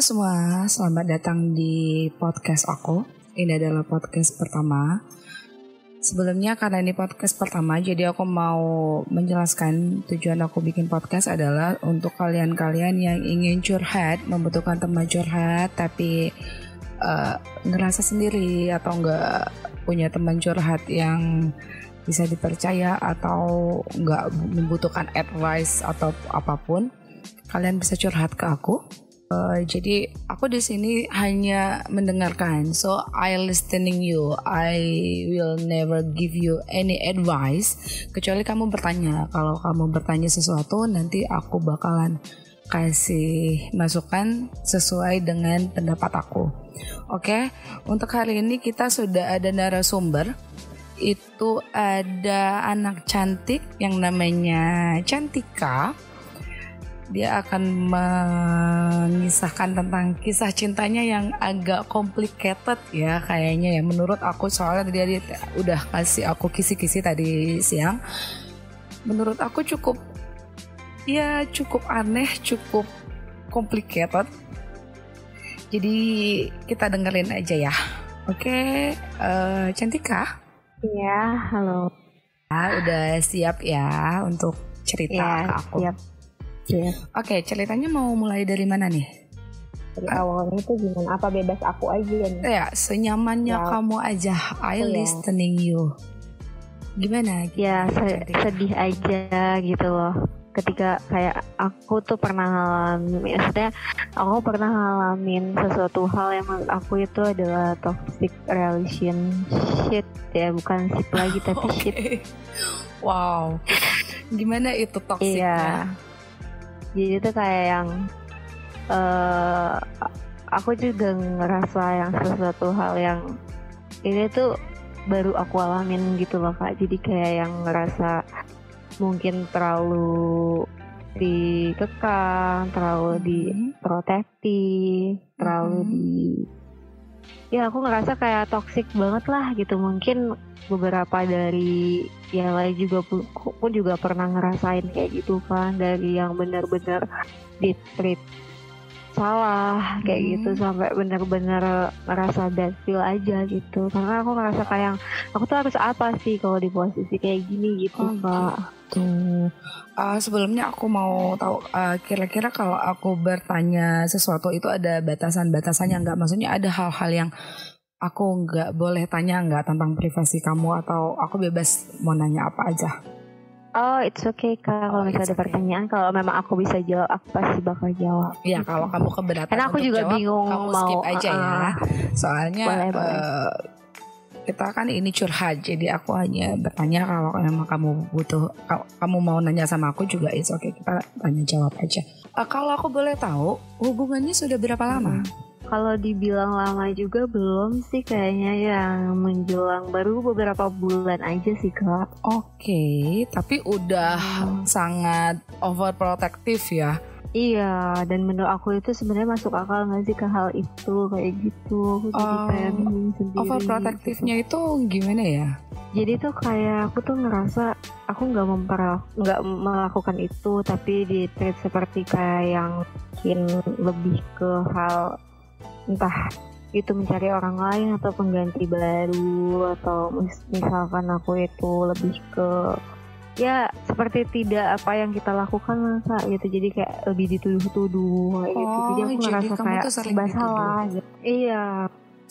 Semua, selamat datang di podcast aku. Ini adalah podcast pertama. Sebelumnya karena ini podcast pertama, jadi aku mau menjelaskan tujuan aku bikin podcast adalah untuk kalian-kalian yang ingin curhat, membutuhkan teman curhat, tapi uh, ngerasa sendiri atau nggak punya teman curhat yang bisa dipercaya atau nggak membutuhkan advice atau apa pun, kalian bisa curhat ke aku Uh, jadi aku di sini hanya mendengarkan. So I listening you. I will never give you any advice kecuali kamu bertanya. Kalau kamu bertanya sesuatu nanti aku bakalan kasih masukan sesuai dengan pendapat aku. Oke, okay? untuk hari ini kita sudah ada narasumber. Itu ada anak cantik yang namanya Cantika dia akan mengisahkan tentang kisah cintanya yang agak complicated ya kayaknya ya menurut aku. Soalnya dia, dia udah kasih aku kisi-kisi tadi siang. Menurut aku cukup ya cukup aneh cukup complicated. Jadi kita dengerin aja ya. Oke okay, uh, eh, Cantika? Iya halo. Ah, udah siap ya untuk cerita ya, ke aku. siap Iya. Oke, ceritanya mau mulai dari mana nih? Dari awalnya itu gimana? Apa bebas aku aja nih? Ya, senyamannya ya. kamu aja. I oh, listening ya. you. Gimana? Ya, se sedih aja gitu loh. Ketika kayak aku tuh pernah ngalamin, maksudnya aku pernah ngalamin sesuatu hal yang menurut aku itu adalah toxic relationship ya, bukan shit lagi tapi okay. shit. Wow, gimana itu toxicnya? Iya jadi itu kayak yang uh, aku juga ngerasa yang sesuatu hal yang ini tuh baru aku alamin gitu loh kak jadi kayak yang ngerasa mungkin terlalu dikekang, terlalu mm-hmm. diprotekti, terlalu mm-hmm. di ya aku ngerasa kayak toxic banget lah gitu. Mungkin beberapa dari yang lain juga pun juga pernah ngerasain kayak gitu kan. Dari yang benar-benar di treat salah kayak hmm. gitu sampai benar-benar ngerasa bad feel aja gitu karena aku ngerasa kayak aku tuh harus apa sih kalau di posisi kayak gini gitu oh, kak tuh uh, sebelumnya aku mau tahu uh, kira-kira kalau aku bertanya sesuatu itu ada batasan-batasannya nggak maksudnya ada hal-hal yang aku nggak boleh tanya nggak tentang privasi kamu atau aku bebas mau nanya apa aja? Oh, it's okay kak. Kalau oh, misalnya ada okay. pertanyaan, kalau memang aku bisa jawab, aku pasti bakal jawab. Iya, kalau kamu keberatan Karena aku juga jawab, bingung kamu mau skip aja uh, ya. Soalnya boleh, uh, boleh. kita kan ini curhat, jadi aku hanya bertanya kalau memang kamu butuh, kamu mau nanya sama aku juga, it's okay kita tanya jawab aja. Uh, kalau aku boleh tahu, hubungannya sudah berapa lama? Hmm kalau dibilang lama juga belum sih kayaknya yang menjelang baru beberapa bulan aja sih kak. Oke, okay, tapi udah hmm. sangat overprotective ya. Iya, dan menurut aku itu sebenarnya masuk akal nggak sih ke hal itu kayak gitu. Aku jadi uh, kayak bingung sendiri. Overprotectivenya gitu. itu gimana ya? Jadi tuh kayak aku tuh ngerasa aku nggak memper nggak melakukan itu, tapi di treat seperti kayak yang mungkin lebih ke hal entah itu mencari orang lain atau pengganti baru atau misalkan aku itu lebih ke ya seperti tidak apa yang kita lakukan kak gitu. Jadi kayak lebih dituduh-tuduh kayak gitu. Jadi aku oh, jadi ngerasa kayak serba salah gitu. Iya.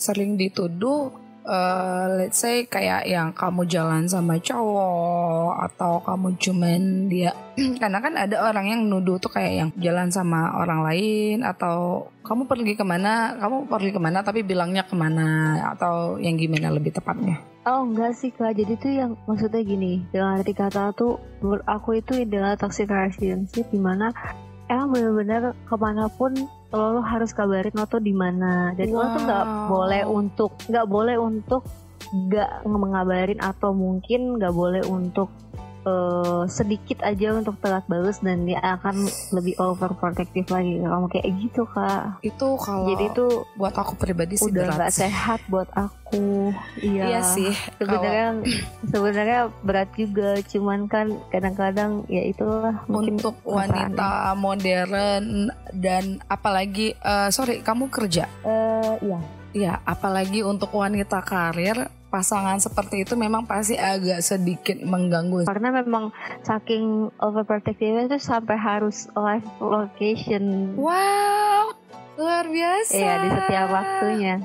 Sering dituduh uh, let's say kayak yang kamu jalan sama cowok atau kamu cuman dia karena kan ada orang yang nuduh tuh kayak yang jalan sama orang lain atau kamu pergi ke mana kamu pergi ke mana tapi bilangnya ke mana atau yang gimana lebih tepatnya? Oh enggak sih kak, jadi tuh yang maksudnya gini Dengan arti kata tuh menurut aku itu adalah toxic relationship Di mana emang bener-bener ke mana pun lo, lo harus kabarin lo tuh di mana dan wow. lo tuh nggak boleh untuk nggak boleh untuk nggak mengabarin atau mungkin nggak boleh untuk uh, sedikit aja untuk telat balas dan dia akan lebih overprotective lagi kamu kayak gitu kak. Itu kalau jadi itu buat aku pribadi sih udah nggak sehat buat aku. Iya. Iya sih. sebenarnya sebenarnya berat juga cuman kan kadang-kadang ya itulah mungkin untuk wanita modern dan apalagi eh, sorry kamu kerja? Eh iya. Ya apalagi untuk wanita karir pasangan seperti itu memang pasti agak sedikit mengganggu karena memang saking overprotective itu sampai harus live location wow luar biasa Iya di setiap waktunya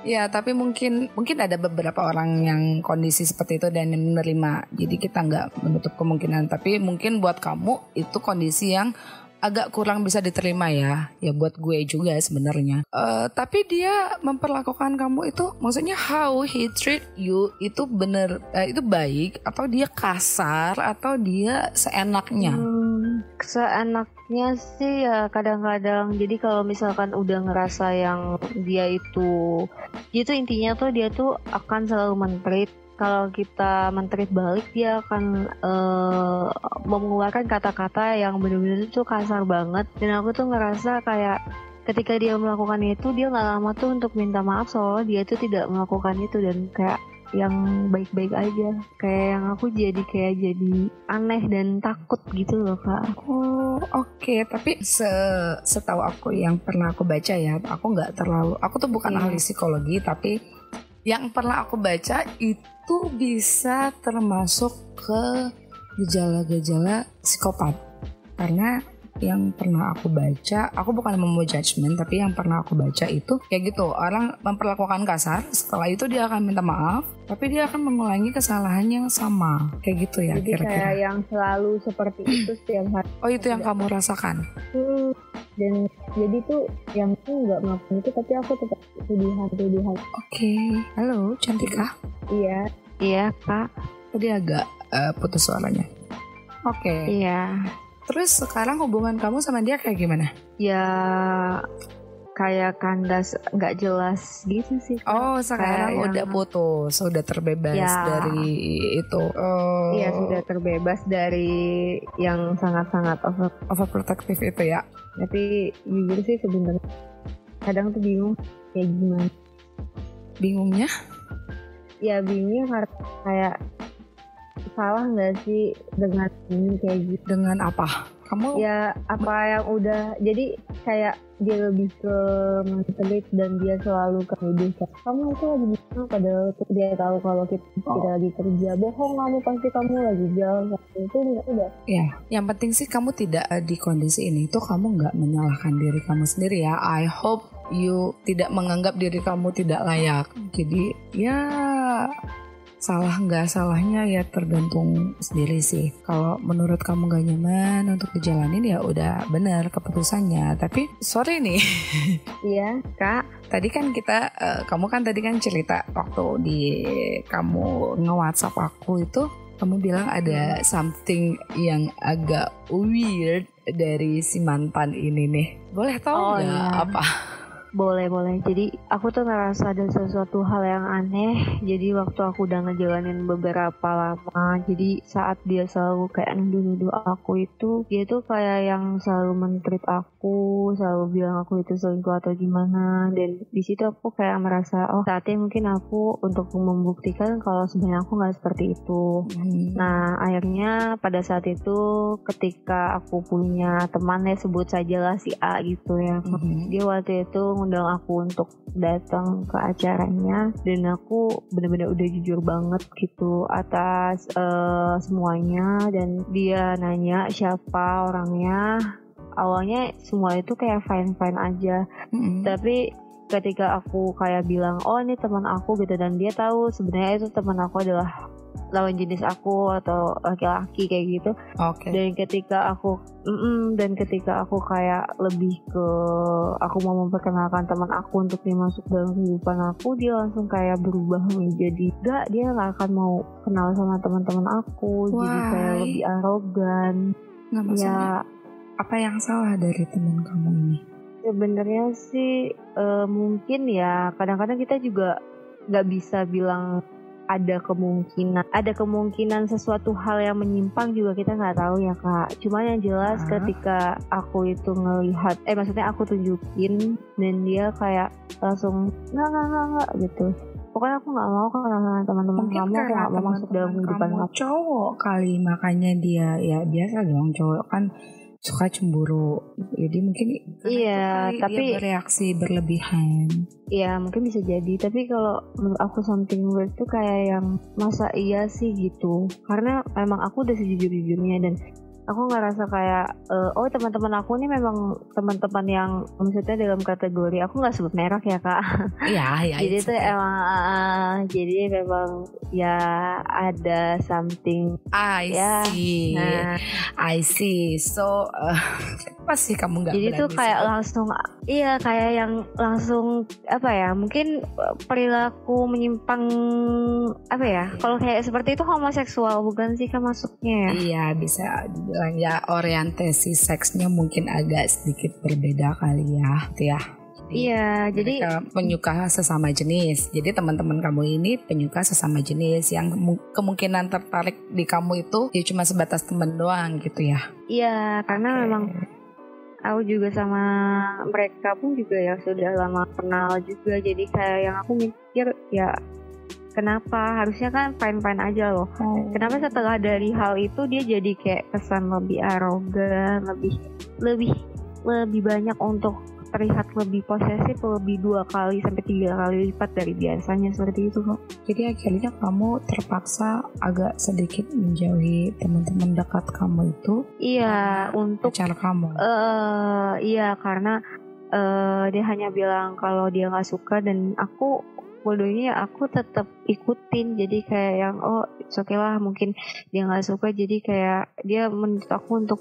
Ya, tapi mungkin mungkin ada beberapa orang yang kondisi seperti itu dan yang menerima. Jadi kita nggak menutup kemungkinan. Tapi mungkin buat kamu itu kondisi yang agak kurang bisa diterima ya. Ya buat gue juga sebenarnya. Eh, tapi dia memperlakukan kamu itu, maksudnya how he treat you itu bener eh, itu baik atau dia kasar atau dia seenaknya. Hmm, seenaknya sih ya kadang-kadang jadi kalau misalkan udah ngerasa yang dia itu itu intinya tuh dia tuh akan selalu mentreat kalau kita mentreat balik dia akan eh, mengeluarkan kata-kata yang bener-bener tuh kasar banget. Dan aku tuh ngerasa kayak ketika dia melakukan itu dia nggak lama tuh untuk minta maaf soalnya dia tuh tidak melakukan itu. Dan kayak yang baik-baik aja. Kayak yang aku jadi kayak jadi aneh dan takut gitu loh kak. Oh oke, tapi se setahu aku yang pernah aku baca ya, aku nggak terlalu, aku tuh bukan Iya. ahli psikologi, tapi yang pernah aku baca itu bisa termasuk ke gejala-gejala psikopat, karena yang pernah aku baca, aku bukan mau judgment, tapi yang pernah aku baca itu kayak gitu, orang memperlakukan kasar, setelah itu dia akan minta maaf, tapi dia akan mengulangi kesalahan yang sama, kayak gitu ya jadi kira-kira. kayak yang selalu seperti itu setiap hari. Oh itu yang kamu rasakan? Hmm, dan jadi tuh yang aku nggak melakukan itu tapi aku tetap tuduhan tuduhan Oke, halo Cantika. iya iya kak Tadi agak eh, putus suaranya. Oke, iya terus sekarang hubungan kamu sama dia kayak gimana? ya kayak kandas nggak jelas gitu sih Kak. Oh, sekarang Kayak udah yang- putus, sudah terbebas Ya. dari itu. Oh, iya sudah terbebas dari yang sangat-sangat over overprotective itu ya. tapi jujur sih sebenarnya kadang tuh bingung kayak gimana Bingungnya? Ya bingungnya karena kayak salah nggak sih dengan ini kayak gitu Dengan apa? Kamu ya apa yang udah jadi kayak dia lebih ke manipulate dan dia selalu ke kayak, kamu itu lagi gimana padahal dia tahu kalau kita, kita Oh. lagi kerja bohong kamu pasti kamu lagi jalan itu nggak udah ya, yang penting sih kamu tidak eh, di kondisi ini itu kamu nggak menyalahkan diri kamu sendiri ya. I hope you tidak menganggap diri kamu tidak layak. Jadi ya salah nggak salahnya ya tergantung sendiri sih. Kalau menurut kamu gak nyaman untuk dijalanin ya udah bener keputusannya. Tapi sorry nih, iya kak tadi kan kita, eh, kamu kan tadi kan cerita waktu di kamu nge-WhatsApp aku itu, kamu bilang ada something yang agak weird dari si mantan ini nih. Boleh tahu Oh, nggak iya. apa? Boleh boleh jadi aku tuh ngerasa ada sesuatu hal yang aneh jadi waktu aku udah ngejalanin beberapa lama jadi saat dia selalu kayak nuduh-nuduh aku itu dia tuh kayak yang selalu mentreat aku selalu bilang aku itu selingkuh atau gimana dan di situ aku kayak merasa oh saatnya mungkin aku untuk membuktikan kalau sebenarnya aku nggak seperti itu Hmm. Nah, akhirnya pada saat itu ketika aku punya teman ya sebut sajalah si A gitu ya. Mhm. Dia waktu itu ngundang aku untuk datang ke acaranya dan aku bener-bener udah jujur banget gitu atas eh, semuanya dan dia nanya siapa orangnya. Awalnya semua itu kayak fine-fine aja Mhm. tapi ketika aku kayak bilang oh ini teman aku gitu dan dia tahu sebenarnya itu teman aku adalah lawan jenis aku atau laki-laki kayak gitu Oke. dan ketika aku mm-mm, dan ketika aku kayak lebih ke aku mau memperkenalkan teman aku untuk dia masuk dalam kehidupan aku dia langsung kayak berubah menjadi enggak dia nggak akan mau kenal sama teman-teman aku jadi kayak Why? lebih arogan Nggak ya apa yang salah dari teman kamu ini? sebenarnya sih eh, mungkin ya kadang-kadang kita juga nggak bisa bilang ada kemungkinan ada kemungkinan sesuatu hal yang menyimpang juga kita nggak tahu ya kak. Cuma yang jelas Ah. ketika aku itu ngelihat eh maksudnya aku tunjukin dan dia kayak langsung nggak nggak nggak nggak gitu. Pokoknya aku nggak mau kenalan teman-teman kamu aku nggak mau masuk dalam kehidupan kamu cowok kali makanya dia ya biasa dong cowok kan suka cemburu. Jadi mungkin Iya, tapi- dia bereaksi berlebihan. Iya mungkin bisa jadi. Tapi kalau menurut aku something weird tuh kayak yang masa iya sih? gitu. Karena memang aku udah sejujur-jujurnya dan aku ngerasa kayak eh, oh teman-teman aku ini memang teman-teman yang maksudnya dalam kategori aku nggak sebut merek ya kak. Iya ya jadi it's tuh okay. emang ah, jadi memang ya ada something I ya, see. Nah. I see. So uh, apa sih kamu nggak jadi tuh kayak sebut? langsung iya kayak yang langsung apa ya mungkin perilaku menyimpang apa ya kalau kayak seperti itu homoseksual bukan sih kan masuknya ya? Iya bisa ya orientasi seksnya mungkin agak sedikit berbeda kali ya, gitu ya. Iya jadi penyuka sesama jenis. Jadi teman-teman kamu ini penyuka sesama jenis yang mu- kemungkinan tertarik di kamu itu ya cuma sebatas teman doang gitu ya. iya karena Oke. memang aku juga sama mereka pun juga ya sudah lama kenal juga jadi kayak yang aku mikir ya kenapa harusnya kan fine fine aja loh Oh. Kenapa setelah dari hal itu dia jadi kayak kesan lebih arogan, lebih lebih lebih banyak untuk terlihat lebih posesif lebih dua kali sampai tiga kali lipat dari biasanya seperti itu kok. Jadi akhirnya kamu terpaksa agak sedikit menjauhi teman-teman dekat kamu itu Iya, untuk pacar kamu. eh iya karena eh dia hanya bilang kalau dia nggak suka dan aku bodohnya aku tetap ikutin jadi kayak yang oh oke lah mungkin dia nggak suka jadi kayak dia menurut aku untuk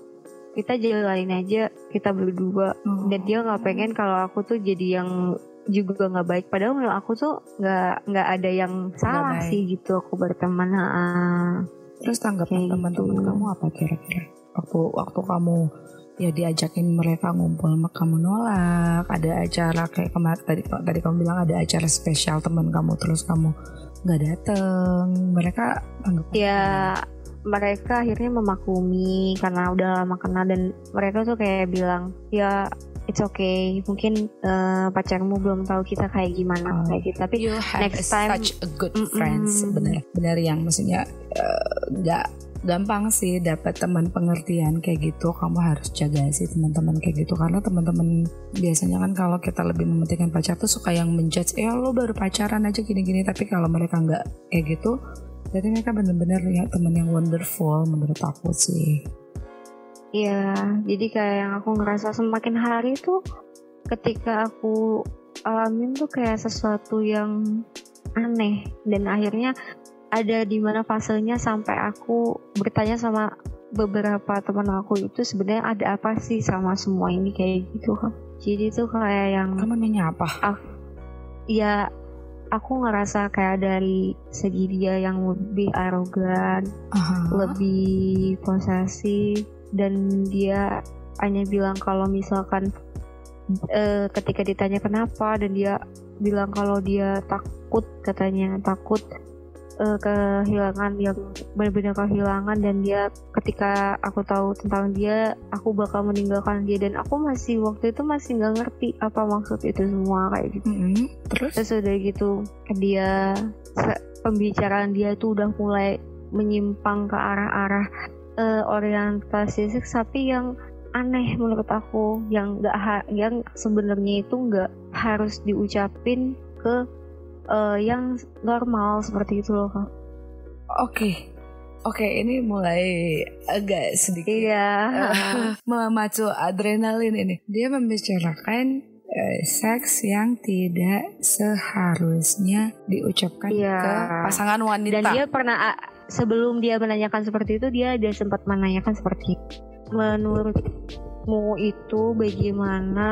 kita jalanin aja kita berdua Oh. dan dia nggak pengen kalau aku tuh jadi yang juga nggak baik padahal menurut aku tuh nggak nggak ada yang salah sih gitu aku berteman ah. Terus tanggapan teman-teman gitu. kamu apa kira-kira? Waktu waktu kamu ya diajakin mereka ngumpul sama kamu nolak, ada acara kayak kemarin tadi tadi kamu bilang ada acara spesial teman kamu terus kamu nggak dateng, mereka tanggapan ya mereka akhirnya memaklumi karena udah lama kenal dan mereka tuh kayak bilang ya it's okay. Mungkin eh, pacarmu belum tahu kita kayak gimana Oh. kayak gitu. Tapi you have next time- such a good friends. Benar benar yang maksudnya eh, nggak gampang sih dapat teman pengertian kayak gitu. Kamu harus jaga sih teman-teman kayak gitu. Karena teman-teman biasanya kan kalau kita lebih mementingkan pacar tuh suka yang menjudge eh lo baru pacaran aja gini-gini. Tapi kalau mereka nggak kayak gitu jadi mereka benar-benar ya teman yang wonderful menurut aku sih. Ya jadi kayak yang aku ngerasa semakin hari tuh ketika aku alamin tuh kayak sesuatu yang aneh. Dan akhirnya ada di mana fasenya sampai aku bertanya sama beberapa teman aku itu sebenarnya ada apa sih sama semua ini kayak gitu kan jadi tuh kayak yang kamu nanya apa? Ya aku ngerasa kayak dari segi dia yang lebih arogan Aha. lebih posesif dan dia hanya bilang kalau misalkan eh, ketika ditanya kenapa dan dia bilang kalau dia takut katanya takut eh, kehilangan yang benar-benar kehilangan dan dia ketika aku tahu tentang dia aku bakal meninggalkan dia dan aku masih waktu itu masih nggak ngerti apa maksud itu semua kayak gitu Mm-mm. terus terus udah gitu dia pembicaraan dia tuh udah mulai menyimpang ke arah-arah eh, orientasi seks tapi yang aneh menurut aku yang nggak yang sebenarnya itu nggak harus diucapin ke eh, yang normal seperti itu loh kak Oke, oke ini mulai agak sedikit iya eh, memacu adrenalin ini. Dia membicarakan eh, seks yang tidak seharusnya diucapkan Iya. ke pasangan wanita. dan dia pernah sebelum dia menanyakan seperti itu dia ada sempat menanyakan seperti menurutmu itu bagaimana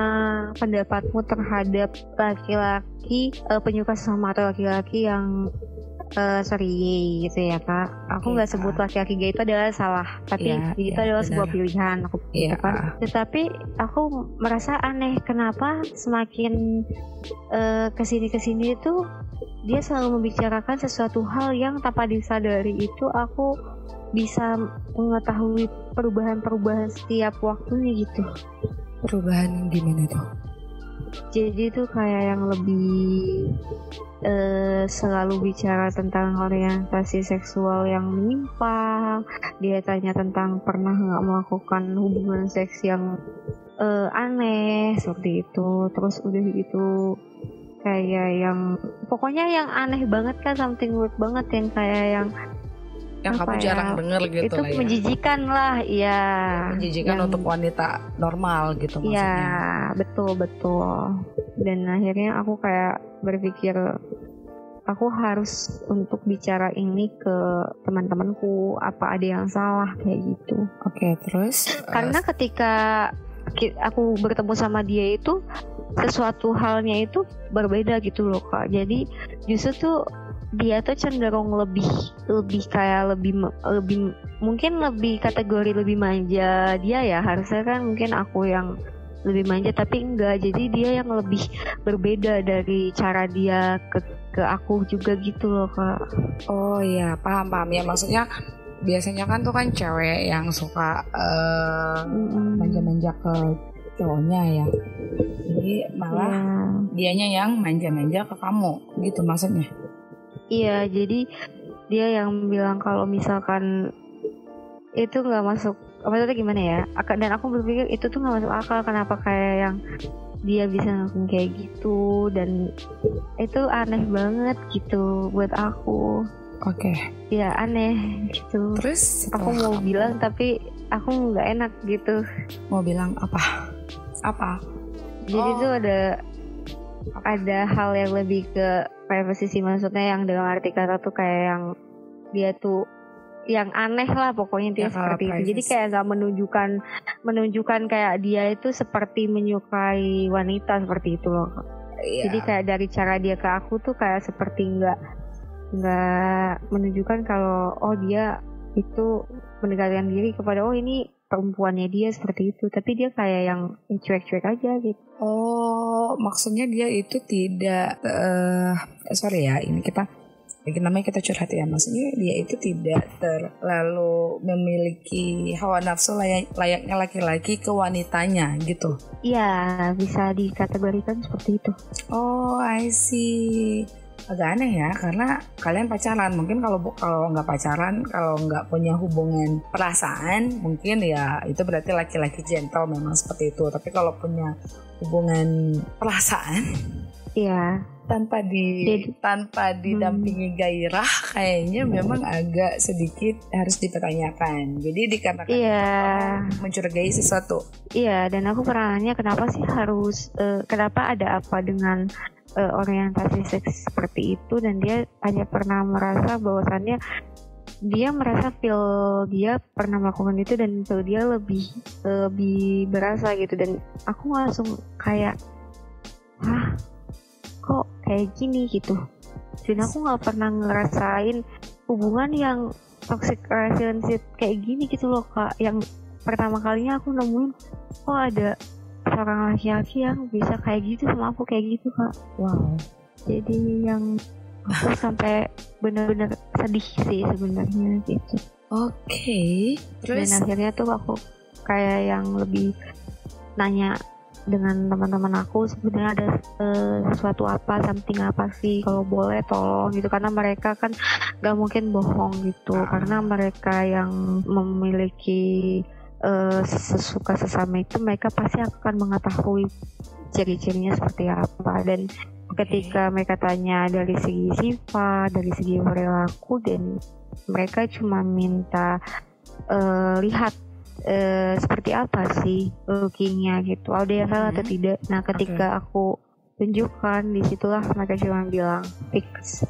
pendapatmu terhadap laki-laki eh, penyuka sesama atau laki-laki yang eh, sorry gitu ya kak aku Iya, nggak sebut Kak. laki-laki gay itu adalah salah tapi Iya, itu iya, adalah benar. sebuah pilihan aku gitu kan tetapi aku merasa aneh kenapa semakin eh, ke sini ke sini itu dia selalu membicarakan sesuatu hal yang tanpa disadari itu aku bisa mengetahui perubahan-perubahan setiap waktunya gitu. Perubahan gimana tuh? Jadi itu kayak yang lebih uh, selalu bicara tentang orientasi seksual yang menyimpang. Dia tanya tentang pernah nggak melakukan hubungan seks yang uh, aneh seperti itu. Terus udah gitu kayak yang pokoknya yang aneh banget kan something weird banget yang kayak yang yang kamu ya, jarang denger gitu itu lah ya. menjijikan lah ya menjijikan yang, untuk wanita normal gitu maksudnya. ya betul betul. Dan akhirnya aku kayak berpikir aku harus untuk bicara ini ke teman-temanku apa ada yang salah kayak gitu. Oke okay, terus karena uh, ketika aku bertemu sama dia itu sesuatu halnya itu berbeda gitu loh kak. Jadi justru tuh dia tuh cenderung lebih lebih kayak lebih lebih mungkin lebih kategori lebih manja dia ya. Harusnya kan mungkin aku yang lebih manja tapi enggak. Jadi dia yang lebih berbeda dari cara dia ke ke aku juga gitu loh kak. Oh iya paham paham. Ya maksudnya biasanya kan tuh kan cewek yang suka uh, manja-manja ke cowoknya ya. Jadi malah yeah. dianya yang manja-manja ke kamu gitu maksudnya Iya, jadi dia yang bilang kalau misalkan itu nggak masuk apa itu gimana ya? Dan aku berpikir itu tuh nggak masuk akal kenapa kayak yang dia bisa ngelakuin kayak gitu dan itu aneh banget gitu buat aku. Oke. Okay. Ya aneh gitu. Terus aku mau bilang tapi aku nggak enak gitu. Mau bilang apa? Apa? Jadi oh. tuh ada ada hal yang lebih ke privacy sih maksudnya yang dalam arti kata tuh kayak yang dia tuh yang aneh lah pokoknya dia ya, seperti itu. Jadi kayak nggak menunjukkan menunjukkan kayak dia itu seperti menyukai wanita seperti itu loh. Ya. jadi kayak dari cara dia ke aku tuh kayak seperti nggak nggak menunjukkan kalau oh dia itu mendekatkan diri kepada oh ini perempuannya dia seperti itu. Tapi dia kayak yang cuek-cuek aja gitu. Oh maksudnya dia itu tidak uh, sorry ya ini kita ini namanya kita curhat ya. Maksudnya dia itu tidak terlalu memiliki hawa nafsu layak, layaknya laki-laki ke wanitanya gitu. Iya bisa dikategorikan seperti itu. Oh I see agak aneh ya karena kalian pacaran. Mungkin kalau kalau nggak pacaran kalau nggak punya hubungan perasaan mungkin ya itu berarti laki-laki gentle memang seperti itu. Tapi kalau punya hubungan perasaan iya tanpa di Jadi, tanpa didampingi hmm. gairah kayaknya memang agak sedikit harus dipertanyakan. Jadi dikarenakan iya. mencurigai sesuatu. Iya, dan aku pernah nanya kenapa sih harus uh, kenapa ada apa dengan uh, orientasi seks seperti itu dan dia hanya pernah merasa bahwasannya dia merasa feel dia pernah melakukan itu dan feel dia lebih lebih berasa gitu dan aku langsung kayak ah kok kayak gini gitu. Dan aku nggak pernah ngerasain hubungan yang toxic relationship kayak gini gitu loh kak. Yang pertama kalinya aku nemuin kok ada seorang laki-laki yang bisa kayak gitu sama aku kayak gitu kak. Wow. Jadi yang aku sampai bener-bener sedih sih sebenarnya gitu. Oke. Okay. Terus? dan akhirnya tuh aku kayak yang lebih nanya dengan teman-teman aku sebenarnya ada uh, sesuatu apa something apa sih? Kalau boleh tolong gitu karena mereka kan gak mungkin bohong gitu. Ah. karena mereka yang memiliki uh, sesuka sesama itu mereka pasti akan mengetahui ciri-cirinya seperti apa. Dan ketika mereka tanya dari segi sifat dari segi perilaku dan mereka cuma minta uh, lihat uh, seperti apa sih lookingnya gitu ada yang salah atau hmm. tidak nah ketika okay. aku tunjukkan di situlah mereka cuma bilang fix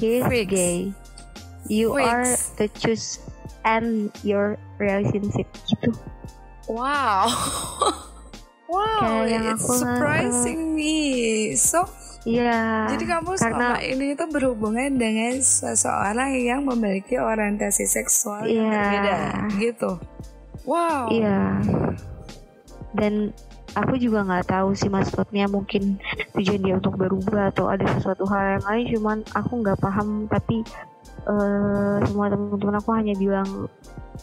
he's gay you Fix. are the choose and your relationship gitu. Wow. wow, Kayak it's surprising me. So Iya. Jadi kamu karena, selama ini itu berhubungan dengan seseorang yang memiliki orientasi seksual yang iya. berbeda, gitu. Wow. Iya. Dan aku juga nggak tahu sih maksudnya mungkin tujuan dia untuk berubah atau ada sesuatu hal yang lain cuman aku nggak paham. Tapi uh, semua teman-teman aku hanya bilang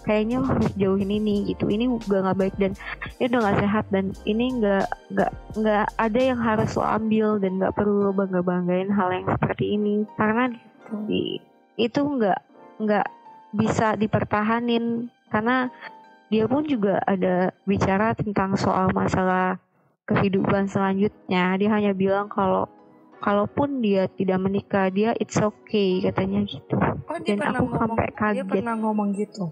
kayaknya lo harus jauhin ini gitu. Ini udah nggak baik dan ini udah nggak sehat dan ini nggak nggak nggak ada yang harus lo ambil dan nggak perlu lo bangga banggain hal yang seperti ini. Karena di, itu nggak nggak bisa dipertahanin. Karena dia pun juga ada bicara tentang soal masalah kehidupan selanjutnya. Dia hanya bilang kalau kalaupun dia tidak menikah dia it's okay katanya gitu. Oh, dia dan aku ngomong, sampai kaget. dia pernah ngomong gitu?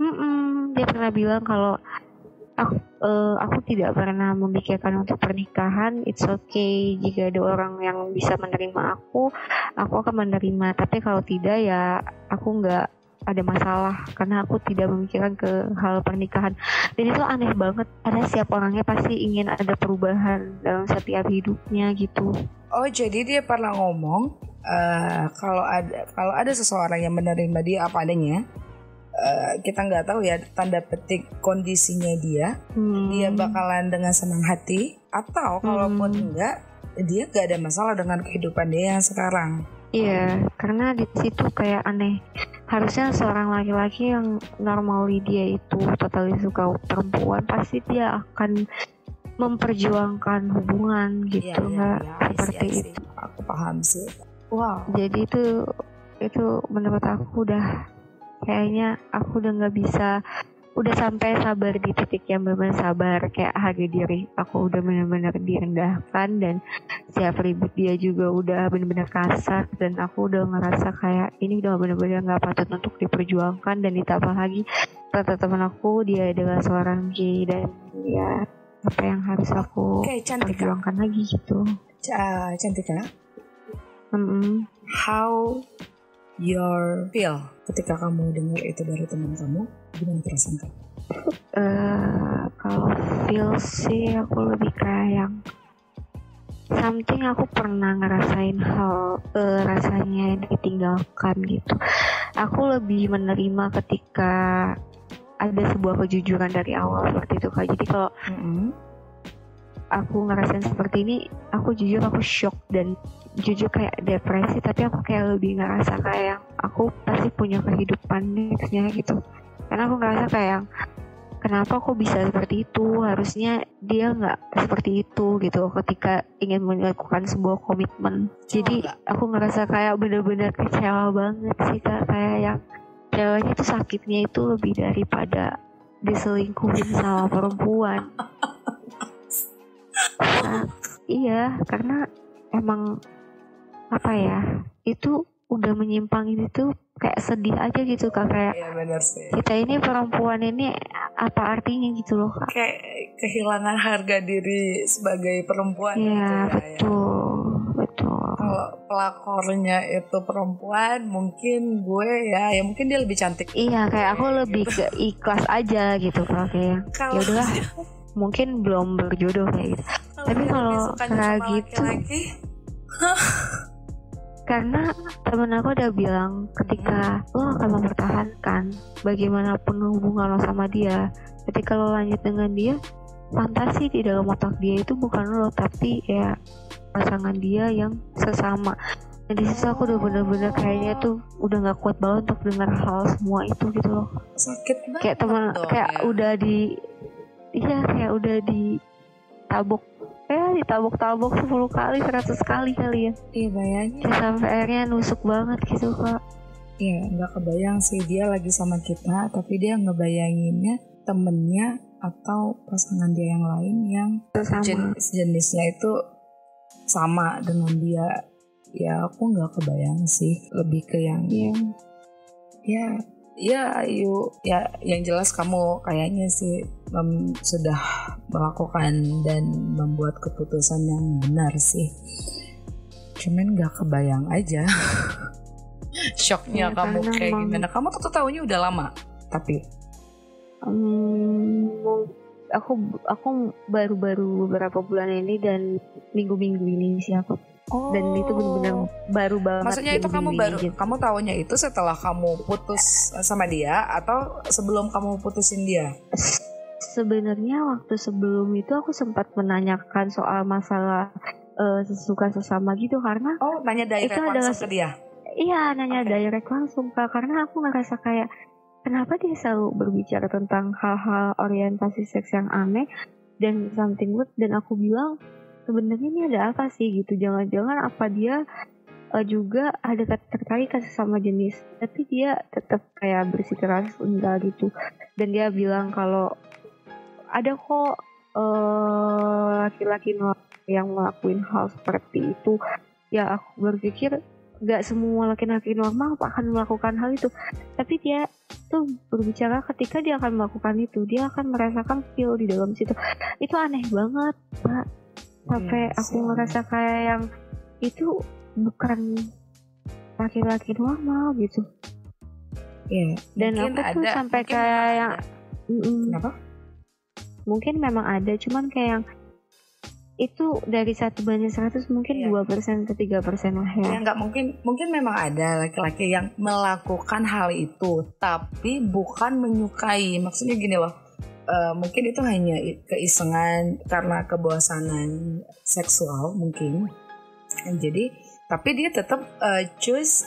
Mm-mm, dia pernah bilang kalau aku uh, aku tidak pernah memikirkan untuk pernikahan it's okay. Jika ada orang yang bisa menerima aku aku akan menerima. Tapi kalau tidak ya aku nggak ada masalah karena aku tidak memikirkan ke hal pernikahan dan itu aneh banget ada siap orangnya pasti ingin ada perubahan dalam setiap hidupnya gitu oh jadi dia pernah ngomong uh, kalau ada kalau ada seseorang yang menerima dia apa adanya Uh, kita nggak tahu ya tanda petik kondisinya dia hmm. dia bakalan dengan senang hati atau kalaupun hmm. enggak dia gak ada masalah dengan kehidupan dia yang sekarang Iya, karena di situ kayak aneh. Harusnya seorang laki-laki yang normally dia itu totally suka perempuan, pasti dia akan memperjuangkan hubungan gitu, iya, nggak iya, iya, seperti iya, itu. Aku paham sih. Wow. Jadi itu itu menurut aku udah kayaknya aku udah nggak bisa udah sampai sabar di titik yang benar-benar sabar kayak harga diri aku udah benar-benar direndahkan dan siap ribut dia juga udah benar-benar kasar dan aku udah ngerasa kayak ini udah benar-benar nggak patut untuk diperjuangkan dan ditambah lagi kata teman aku dia adalah seorang gay dan ya apa yang harus aku okay, perjuangkan lagi gitu. Cantik kan mm -hmm. how your feel ketika kamu dengar itu dari teman kamu gimana perasaan kamu? Uh, kalau feel sih aku lebih kayak yang something aku pernah ngerasain hal uh, rasanya ditinggalkan gitu. Aku lebih menerima ketika ada sebuah kejujuran dari awal seperti itu kak. Jadi kalau mm -hmm. aku ngerasain seperti ini, aku jujur aku shock dan jujur kayak depresi. Tapi aku kayak lebih ngerasa kayak aku pasti punya kehidupan nextnya gitu karena aku ngerasa kayak kenapa kok bisa seperti itu? Harusnya dia nggak seperti itu gitu. Ketika ingin melakukan sebuah komitmen. Jadi aku ngerasa kayak bener-bener kecewa banget sih kak. Kayak yang ceweknya itu sakitnya itu lebih daripada diselingkuhin sama perempuan. Nah, iya karena emang apa ya itu udah menyimpang ini tuh kayak sedih aja gitu kak kayak iya, bener sih. kita ini perempuan ini apa artinya gitu loh kak kayak kehilangan harga diri sebagai perempuan iya, gitu ya, betul ya. betul kalau pelakornya itu perempuan mungkin gue ya ya mungkin dia lebih cantik iya kayak aku lebih gitu. ke ikhlas aja gitu kak kayak ya udahlah mungkin belum berjodoh kayak gitu kalo tapi kalau kayak gitu karena temen aku udah bilang ketika lo akan mempertahankan bagaimanapun hubungan lo sama dia ketika lo lanjut dengan dia fantasi di dalam otak dia itu bukan lo tapi ya pasangan dia yang sesama dan di situ aku udah bener-bener kayaknya tuh udah nggak kuat banget untuk dengar hal semua itu gitu loh sakit banget kayak teman kayak ya. udah di iya kayak udah di tabok ya ditabok-tabok 10 kali 100 kali kali ya. Iya bayangin. Ya, sampai akhirnya nusuk banget gitu kak. Iya nggak kebayang sih dia lagi sama kita tapi dia ngebayanginnya temennya atau pasangan dia yang lain yang jenis jenisnya itu sama dengan dia. Ya aku nggak kebayang sih. Lebih ke yang yeah. ya ya ayo. Ya yang jelas kamu kayaknya sih mem, sudah melakukan dan membuat keputusan yang benar sih cuman gak kebayang aja shocknya ya, kamu kayak emang... gimana kamu tuh tahunya udah lama tapi um, aku aku baru-baru beberapa bulan ini dan minggu-minggu ini sih aku Oh. Dan itu benar-benar baru banget. Maksudnya itu kamu baru gitu. kamu tahunya itu setelah kamu putus sama dia atau sebelum kamu putusin dia? Sebenarnya waktu sebelum itu aku sempat menanyakan soal masalah uh, sesuka sesama gitu karena oh nanya direct itu adalah ke dia? Iya nanya okay. direct langsung kak. Karena aku ngerasa kayak kenapa dia selalu berbicara tentang hal-hal orientasi seks yang aneh dan something weird? Dan aku bilang sebenarnya ini ada apa sih? Gitu. Jangan-jangan apa dia uh, juga ada tertarik kasih sama jenis tapi dia tetap kayak bersikeras enggak gitu. Dan dia bilang kalau ada kok uh, laki-laki yang ngelakuin hal seperti itu. Ya aku berpikir gak semua laki-laki normal akan melakukan hal itu. Tapi dia tuh berbicara ketika dia akan melakukan itu dia akan merasakan feel di dalam situ. Itu aneh banget pak sampai yes, aku ngerasa kayak yang itu bukan laki-laki normal gitu. Iya. Dan aku tuh sampai kayak yang Kenapa? Mungkin memang ada, cuman kayak yang itu dari satu banding seratus mungkin iya. dua persen atau tiga persen lah ya. Ya nggak mungkin mungkin memang ada laki-laki yang melakukan hal itu tapi bukan menyukai. Maksudnya gini loh. Uh, mungkin itu hanya keisengan karena kebosanan seksual mungkin. Jadi tapi dia tetap uh, choose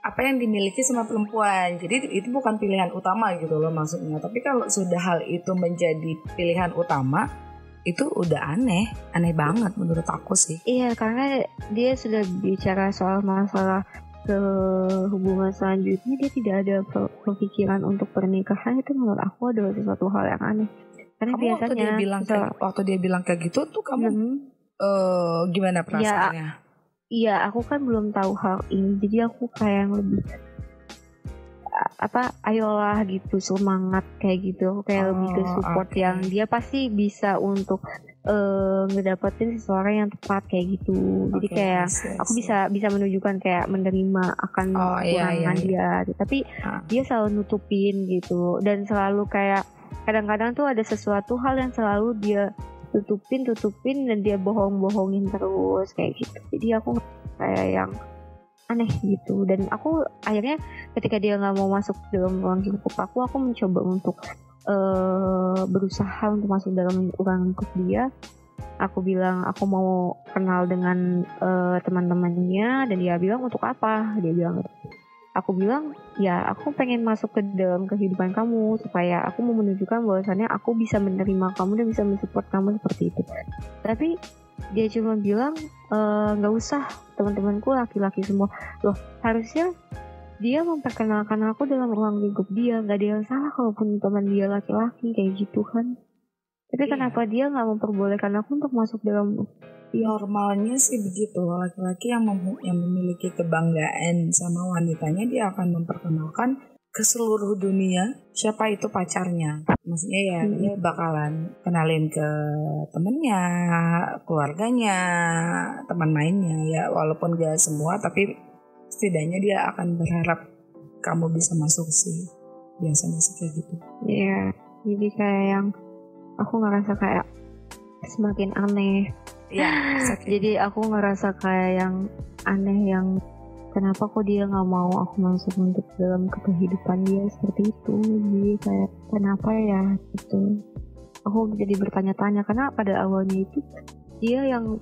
apa yang dimiliki sama perempuan. Jadi itu bukan pilihan utama gitu loh maksudnya. Tapi kalau sudah hal itu menjadi pilihan utama, itu udah aneh, aneh banget menurut aku sih. Iya, karena dia sudah bicara soal masalah ke hubungan selanjutnya dia tidak ada pemikiran untuk pernikahan itu menurut aku adalah sesuatu hal yang aneh. Karena kamu biasanya waktu dia bilang so, kayak, waktu dia bilang kayak gitu tuh kamu hmm, uh, gimana perasaannya? Ya, iya, aku kan belum tahu hal ini, jadi aku kayak yang lebih apa ayolah gitu semangat kayak gitu kayak oh, lebih ke support okay. yang dia pasti bisa untuk uh, ngedapetin seseorang yang tepat kayak gitu jadi okay, kayak yes, yes, aku bisa bisa menunjukkan kayak menerima akan oh, iya, iya, iya. dia gitu. tapi ah. dia selalu nutupin gitu dan selalu kayak kadang-kadang tuh ada sesuatu hal yang selalu dia tutupin tutupin dan dia bohong-bohongin terus kayak gitu. Jadi aku kayak yang aneh gitu. Dan aku akhirnya ketika dia nggak mau masuk dalam ruang lingkup aku aku mencoba untuk uh, berusaha untuk masuk dalam ruang lingkup dia. Aku bilang aku mau kenal dengan uh, teman-temannya. Dan dia bilang untuk apa? Dia bilang aku bilang ya aku pengen masuk ke dalam kehidupan kamu supaya aku mau menunjukkan bahwasannya aku bisa menerima kamu dan bisa mensupport kamu seperti itu tapi dia cuma bilang eh, nggak e, usah teman-temanku laki-laki semua loh harusnya dia memperkenalkan aku dalam ruang lingkup dia nggak ada yang salah kalaupun teman dia laki-laki kayak gitu kan tapi iya. kenapa dia nggak memperbolehkan aku untuk masuk dalam. Normalnya sih begitu. Laki-laki yang mem yang memiliki kebanggaan sama wanitanya dia akan memperkenalkan ke seluruh dunia siapa itu pacarnya. Maksudnya ya hmm. dia bakalan kenalin ke temennya keluarganya teman mainnya ya. Walaupun gak semua tapi setidaknya dia akan berharap kamu bisa masuk sih. Biasanya sih kayak gitu. Iya jadi kayak yang aku ngerasa kayak semakin aneh ya jadi aku ngerasa kayak yang aneh yang kenapa kok dia nggak mau aku masuk untuk dalam kehidupan dia seperti itu. Jadi kayak kenapa ya itu aku jadi bertanya-tanya karena pada awalnya itu dia yang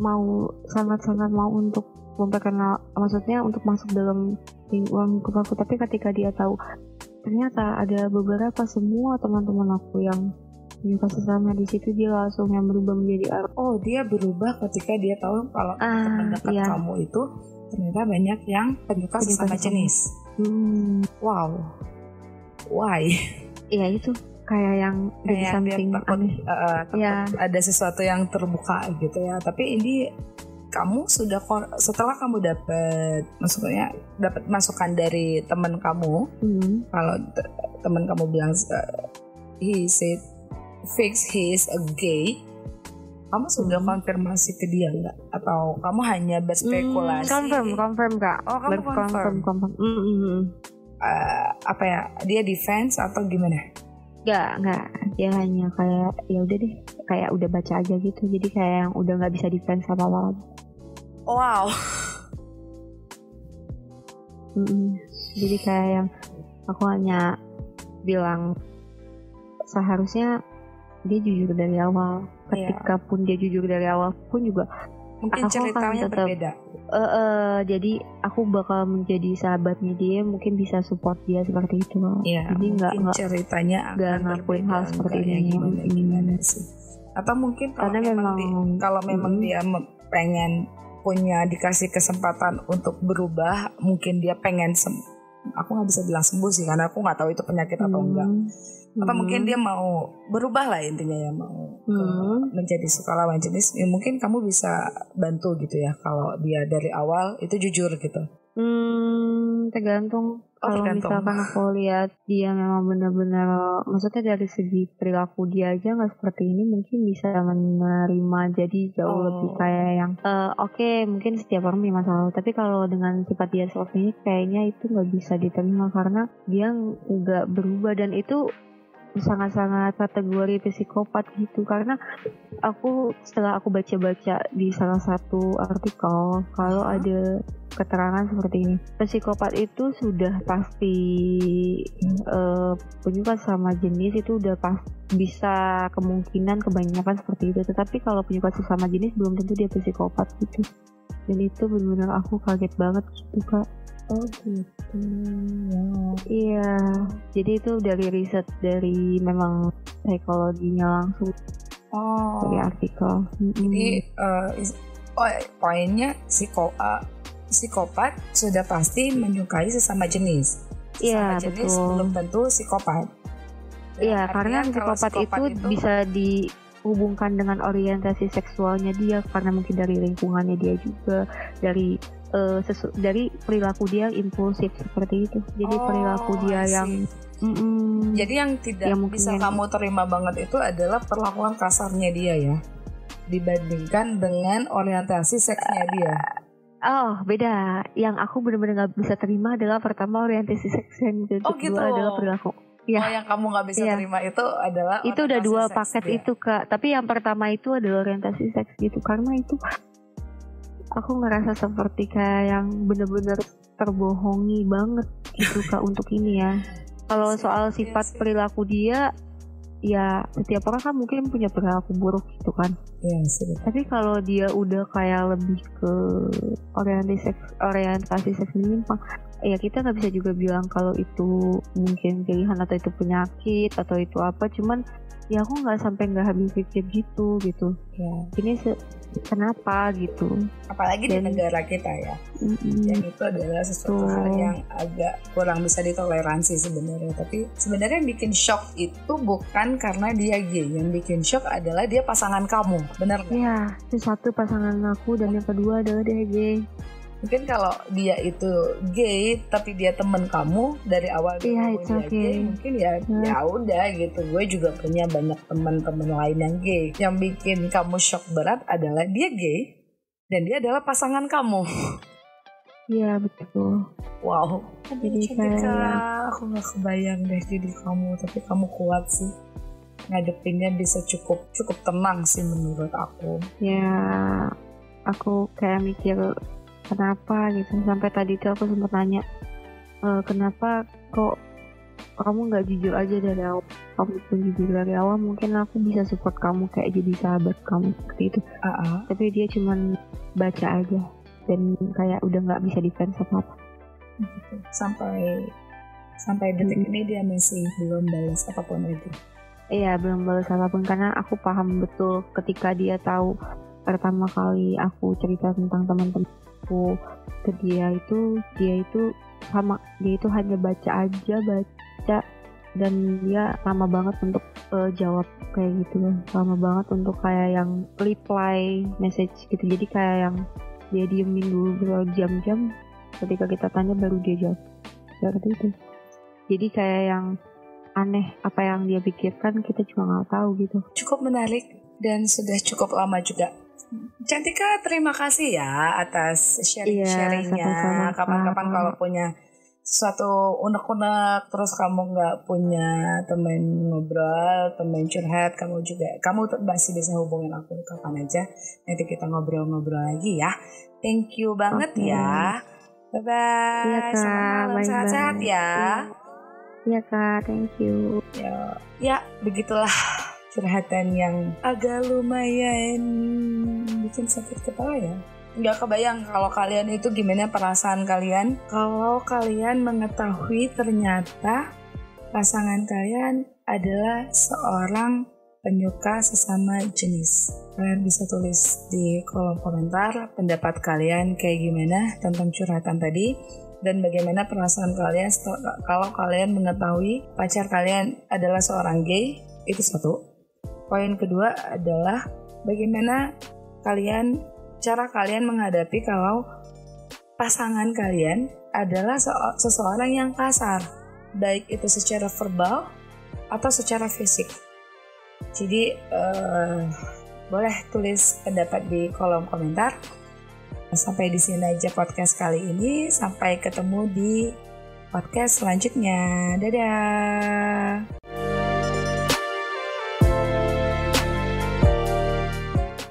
mau sangat-sangat mau untuk memperkenal maksudnya untuk masuk dalam lingkungan aku. Tapi ketika dia tahu ternyata ada beberapa semua teman-teman aku yang punya kasih sama di situ dia langsung yang berubah menjadi oh dia berubah ketika dia tahu kalau ah, teman dekat iya. kamu itu ternyata banyak yang penyuka sesama jenis. Hmm. Wow. Why? Iya itu kayak yang kayak something takut, aneh. Uh, takut ya. ada sesuatu yang terbuka gitu ya. Tapi ini kamu sudah setelah kamu dapat maksudnya dapat masukan dari teman kamu hmm. kalau teman kamu bilang uh, he said fix he is a gay kamu sudah hmm. konfirmasi ke dia nggak atau kamu hanya berspekulasi? Hmm, confirm, confirm kak. Oh kamu confirm, confirm. confirm. Mm -hmm. uh, apa ya? Dia defense atau gimana? Nggak, nggak. Dia hanya kayak ya udah deh, kayak udah baca aja gitu. Jadi kayak yang udah nggak bisa defense apa apa lagi. Wow. Mm -hmm. Jadi kayak yang aku hanya bilang seharusnya dia jujur dari awal. Iya. Ketika pun dia jujur dari awal pun juga Mungkin Aku akan ceritanya tetap- berbeda. eh eh, jadi aku bakal menjadi sahabatnya dia mungkin bisa support dia seperti itu. Iya, Jadi nggak ceritanya nggak akan berbeda, hal seperti ini. gimana gimana sih. Atau mungkin kalau karena memang, memang di- kalau memang Mm. dia pengen punya dikasih kesempatan untuk berubah, mungkin dia pengen sem aku nggak bisa bilang sembuh sih karena aku nggak tahu itu penyakit atau Hmm. enggak. Atau Hmm. mungkin dia mau berubah lah intinya ya mau ke- Hmm. menjadi suka lawan jenis. Ya, mungkin kamu bisa bantu gitu ya kalau dia dari awal itu jujur gitu. Hmm, tergantung. Oh, Kalau tergantung. misalkan aku lihat dia memang benar-benar, maksudnya dari segi perilaku dia aja nggak seperti ini, mungkin bisa menerima. Jadi jauh Oh. lebih kayak yang, eh, oke mungkin setiap orang punya masalah, tapi kalau dengan sifat dia seperti ini, kayaknya itu nggak bisa diterima karena dia nggak berubah dan itu sangat-sangat kategori psikopat gitu. Karena aku setelah aku baca-baca di salah satu artikel kalau ada keterangan seperti ini psikopat itu sudah pasti eh, penyuka sama jenis itu udah pas bisa kemungkinan kebanyakan seperti itu. Tetapi kalau penyuka sesama jenis belum tentu dia psikopat gitu. Dan itu benar-benar aku kaget banget gitu kak Oh gitu. Ya. Iya, jadi itu dari riset dari memang psikologinya langsung Oh. dari artikel. Jadi is- oh, poinnya psiko, eh, psikopat sudah pasti menyukai sesama jenis. Sesama Iya, jenis betul. belum tentu psikopat. Iya, Artinya karena kalau psikopat, itu, bisa dihubungkan dengan orientasi seksualnya dia karena mungkin dari lingkungannya dia juga dari sesu- dari perilaku dia yang impulsif seperti itu. Jadi Oh, perilaku dia yang mm-mm. Jadi yang tidak Ya, mungkin bisa yang- kamu terima banget itu adalah perlakuan kasarnya dia ya, dibandingkan dengan orientasi seksnya dia. Oh beda. Yang aku benar-benar nggak bisa terima adalah pertama orientasi seks dan Oh, kedua gitu. adalah perilaku. Iya. Oh, yang kamu nggak bisa Iya. terima itu adalah itu udah dua paket dia. itu kak tapi yang pertama itu adalah orientasi seks gitu karena itu aku ngerasa seperti kayak yang bener-bener terbohongi banget gitu kak untuk ini ya kalau soal sifat perilaku dia ya setiap orang kan mungkin punya perilaku buruk gitu kan Iya sih. betul. tapi kalau dia udah kayak lebih ke orientasi seks orientasi seks menyimpang ya kita nggak bisa juga bilang kalau itu mungkin pilihan atau itu penyakit atau itu apa. Cuman ya aku nggak sampai nggak habis pikir gitu gitu. Ya. ini se- kenapa gitu. Apalagi di Dan- negara kita ya. Mm-mm. yang itu adalah sesuatu hal yang agak kurang bisa ditoleransi sebenarnya. Tapi sebenarnya yang bikin shock itu bukan karena dia gay. Yang bikin shock adalah dia pasangan kamu. Nggak? ya itu satu pasangan aku dan yang kedua adalah dia gay mungkin kalau dia itu gay tapi dia temen kamu dari awal it's dia okay. gay mungkin ya Ya. ya udah gitu gue juga punya banyak teman-teman lain yang gay yang bikin kamu shock berat adalah dia gay dan dia adalah pasangan kamu iya betul Wow, Jadi kayak- aku nggak kebayang deh jadi kamu, tapi kamu kuat sih. Ngadepinnya bisa cukup cukup tenang sih menurut aku. ya aku kayak mikir kenapa gitu sampai tadi tuh aku sempat nanya "E, kenapa kok kamu nggak jujur aja dari awal kamu pun jujur dari awal mungkin aku bisa support kamu kayak jadi sahabat kamu seperti itu Ah, ah. tapi dia cuman baca aja dan kayak udah nggak bisa defense apa apa Gitu. Sampai sampai detik Mm. ini dia masih belum balas apa pun itu. Iya belum balas apa pun karena aku paham betul ketika dia tahu pertama kali aku cerita tentang teman-temanku ke dia itu dia itu sama dia itu hanya baca aja baca dan dia lama banget untuk eh, jawab kayak gitu lama banget untuk kayak yang reply message gitu. Jadi kayak yang dia diemin dulu berjam-jam ketika kita tanya baru dia jawab. Seperti itu jadi kayak yang aneh apa yang dia pikirkan kita juga nggak tahu gitu. Cukup menarik dan sudah cukup lama juga. Cantika, terima kasih ya atas sharing-sharingnya. Iya. Kapan-kapan kalau punya suatu unek-unek terus kamu nggak punya temen ngobrol, temen curhat, kamu juga kamu masih bisa hubungin aku kapan aja. Nanti kita ngobrol-ngobrol lagi ya. Thank you banget Oke. ya. Bye bye. Iya, Kak. Selamat malam, sehat-sehat ya. Iya kak, thank you. Ya, ya begitulah curhatan yang agak lumayan bikin sakit kepala ya. Nggak kebayang kalau kalian itu gimana perasaan kalian kalau kalian mengetahui ternyata pasangan kalian adalah seorang penyuka sesama jenis. Kalian bisa tulis di kolom komentar pendapat kalian kayak gimana tentang curhatan tadi dan bagaimana perasaan kalian kalau kalian mengetahui pacar kalian adalah seorang gay itu satu poin kedua adalah bagaimana kalian cara kalian menghadapi kalau pasangan kalian adalah seseorang yang kasar baik itu secara verbal atau secara fisik jadi uh, boleh tulis pendapat di kolom komentar Sampai di sini aja podcast kali ini. Sampai ketemu di podcast selanjutnya. Dadah.